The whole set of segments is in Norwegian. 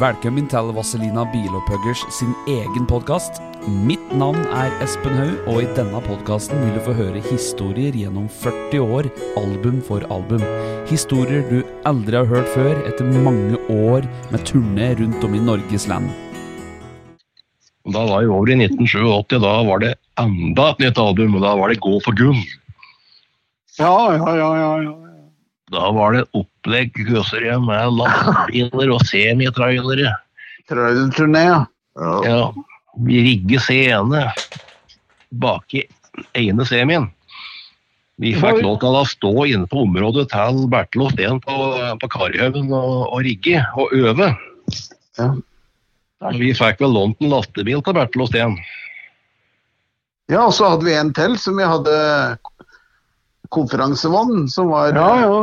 Velkommen til Vazelina Bilopphøggers sin egen podkast. Mitt navn er Espen Haug, og i denne podkasten vil du få høre historier gjennom 40 år, album for album. Historier du aldri har hørt før etter mange år med turné rundt om i Norges land. Da var vi over i 1987. Da var det enda et nytt album, og da var det Gå for gull. Ja, ja, ja, ja, ja. Da var det opplegg igjen med lastebiler og semitrailere. Trailerturné, ja. Ja, vi rigger scene bak i ene semien. Vi fikk lov til å stå inne på området til Bertil og Steen på, på Karihaugen og, og rigge og øve. Ja. Vi fikk vel lånt en lastebil til Bertil og Steen. Ja, og så hadde vi en til som vi hadde konferansevogn, som var Ja, ja.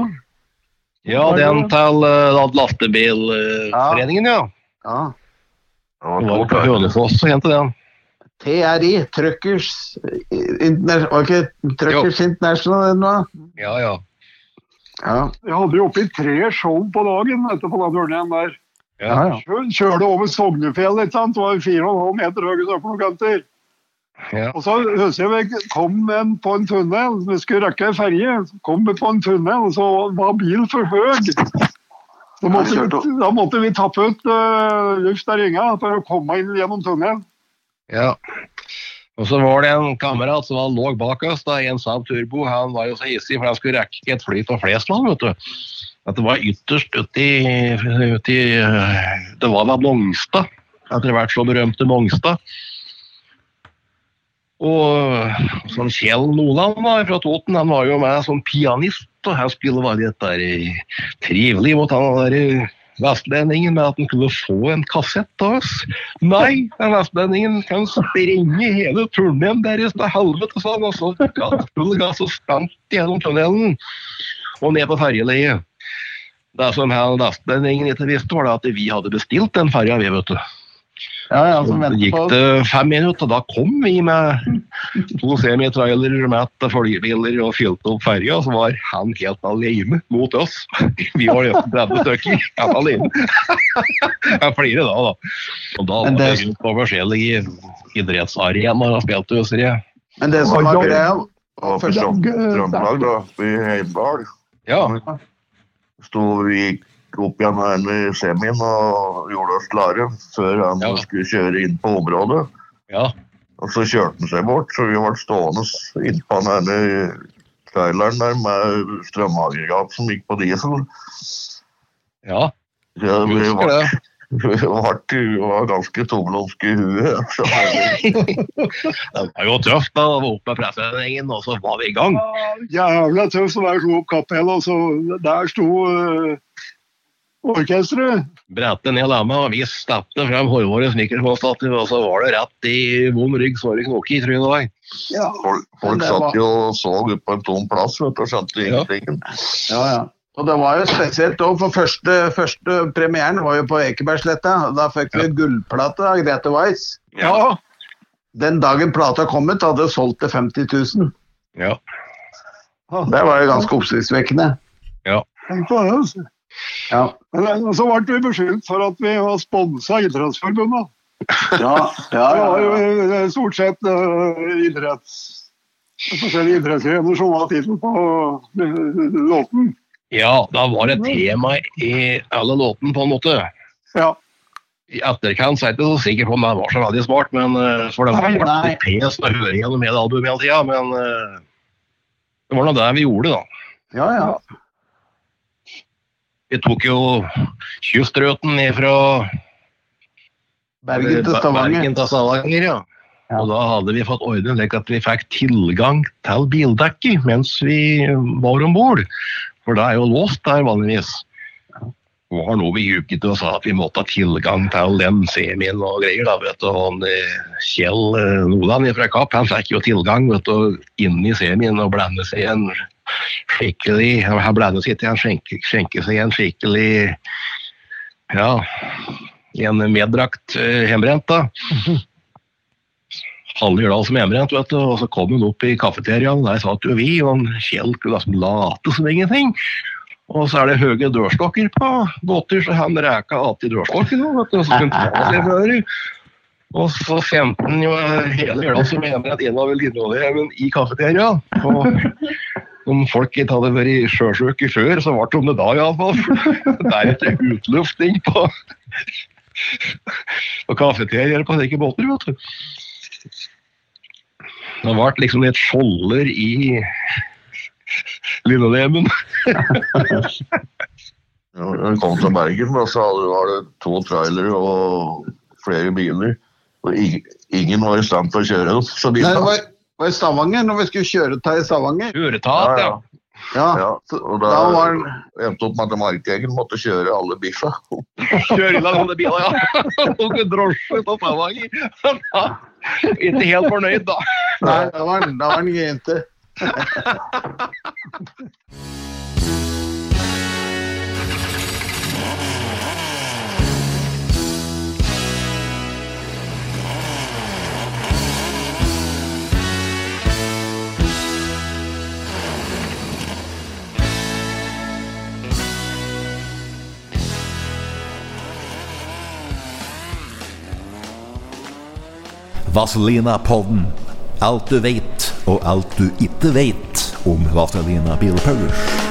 Ja, den til uh, Lastebilforeningen, ja. ja. Det var på Hønefoss og hentet den. TRI, Truckers Interna- Var ikke Truckers International eller noe? Ja, ja. Ja. Jeg hadde jo oppi tre show på dagen etterpå du, den turneen der. Ja, ja. Kjør- Kjørte over Sognefjell, ikke sant. Det var fire og en halv meter høye på noen kanter. Ja. Og så husker jeg vi kom en på en tunnel, vi skulle rekke ei ferje. Kom vi på en tunnel, og så var bilen for høy. Da måtte, da måtte vi tappe ut uh, luft av ringa for å komme inn gjennom tunnelen. ja. Og så var det en kamerat som var lå bak oss, da, en Saab Turbo. Han var jo så hissig, for han skulle rekke et fly på Flesland, vet du. At det var ytterst uti, uti eh, Det var da Mongstad. Etter hvert så berømte Mongstad. Og sånn Kjell Noland da, fra Toten, han var jo med som pianist. Og han spiller bare litt der trivelig mot han der vestlendingen med at han kunne få en kassett av oss. Nei, den vestlendingen kan sprenge hele turneen deres til helvete, sa han. Og så full gass og spant gjennom tunnelen og ned på ferjeleiet. Det som han vestlendingen ikke visste, var at vi hadde bestilt den ferja, vi, vet du. Ja, ja, Så gikk det fem minutter, og da kom vi med to semitrailere med følgebiler og fylte opp ferja, og så var han helt alene mot oss. Vi var nesten 30 stykker, helt alene. Jeg flirer da, da. Og da var det- rundt på forskjellige idrettsarenaer og spilte det. Men det som var greia Og for Trøndelag, da, i Heimdal, Ja, sto vi opp igjen her med semien og gjorde oss klare før han Ja. skulle kjøre inn på området. ja. Og så kjørte han seg bort, så vi ble stående innpå den traileren der med strømaggregat som gikk på diesel. ja. ja vi Husker var, det. vi var, ganske tomlomske i huet. Så Det var jo tøft da, å være oppe med presseavdelingen, og så var vi i gang. Jævla tøft å være slo opp kapell, og så der sto uh, orkesteret. Brettet ned lama og vi stappet frem hårvåre snickersmåstativ, og så var det rett i vond rygg, såre knoker i trynet. det var. Ja. folk, folk det satt jo og så ut på en tom plass vet du, og skjønte Ja. ingenting. Ja, ja. Og det var jo spesielt òg, for første, første premieren var jo på Ekebergsletta. Da fikk vi gullplate av Grete Weiss. ja. Den dagen plata kom ut, hadde det solgt til 50 000. Ja. Det var jo ganske oppsiktsvekkende. Tenk på det. altså. Ja. Men så ble vi beskyldt for at vi var sponsa Idrettsforbundet. Ja, ja, Det var jo eh, stort sett uh, idretts... Forskjellige idrettsgrener som var tittelen på eh, låten. Ja, da var det tema i alle låtene, på en måte. Ja. I etterkant så er jeg ikke så sikker på om det var så veldig smart, men uh, for det var Nei, nei. pes å høre gjennom hele albumet hele tida, men uh, det var nå det vi gjorde, da. ja, ja. Vi tok jo kystruten fra Bergen til Stavanger. Bergen til Stavanger, ja. Ja. Og da hadde vi fått ordnet slik at vi fikk tilgang til bildekket mens vi var om bord. For det er jo låst der vanligvis. Var noe vi juket og sa at vi måtte ha tilgang til den semien og greier. da, vet du. Og han, eh, Kjell Noland fra Kapp han fikk jo tilgang vet du, inn i semien og blande seg en skikkelig Han blande seg til han skjenke, skjenke seg en skikkelig Ja, en meddrakt eh, hjemmebrent, da. Halve Jørdal som hjemmebrent, vet du. Og så kom hun opp i kafeteriaen, der satt jo vi, og han Kjell kunne liksom late som ingenting. Og så er det høye dørstokker på båter, så han reka alltid dørstokken. og så kunne. Og så sendte han jo hele jula som mener at en av linjeoljemen i kafeteriaen. Og om folk ikke hadde vært sjøsjuke før, så ble de det da iallfall. Deretter utlufting på, på kafeteriaer på slike båter, vet du. Det ble liksom litt skjolder i Ja, Når vi kom til Bergen, og så var det to trailere og flere biler. Og ingen var i stand til å kjøre dem. Så de Nei, det var, var i Stavanger, når vi skulle kjøre til Stavanger. Kjøretat, ja. Ja, Ja, og da, da var den endte opp med at Markegen måtte kjøre alle biffa. Kjøre i lag alle bilene, ja. Tok en drosje på Stavanger. Ikke helt fornøyd, da. Nei, da var den, da var den. Vazelina-podden. Alt du vet, og alt du ikke vet om Vazelina Bilpaulers.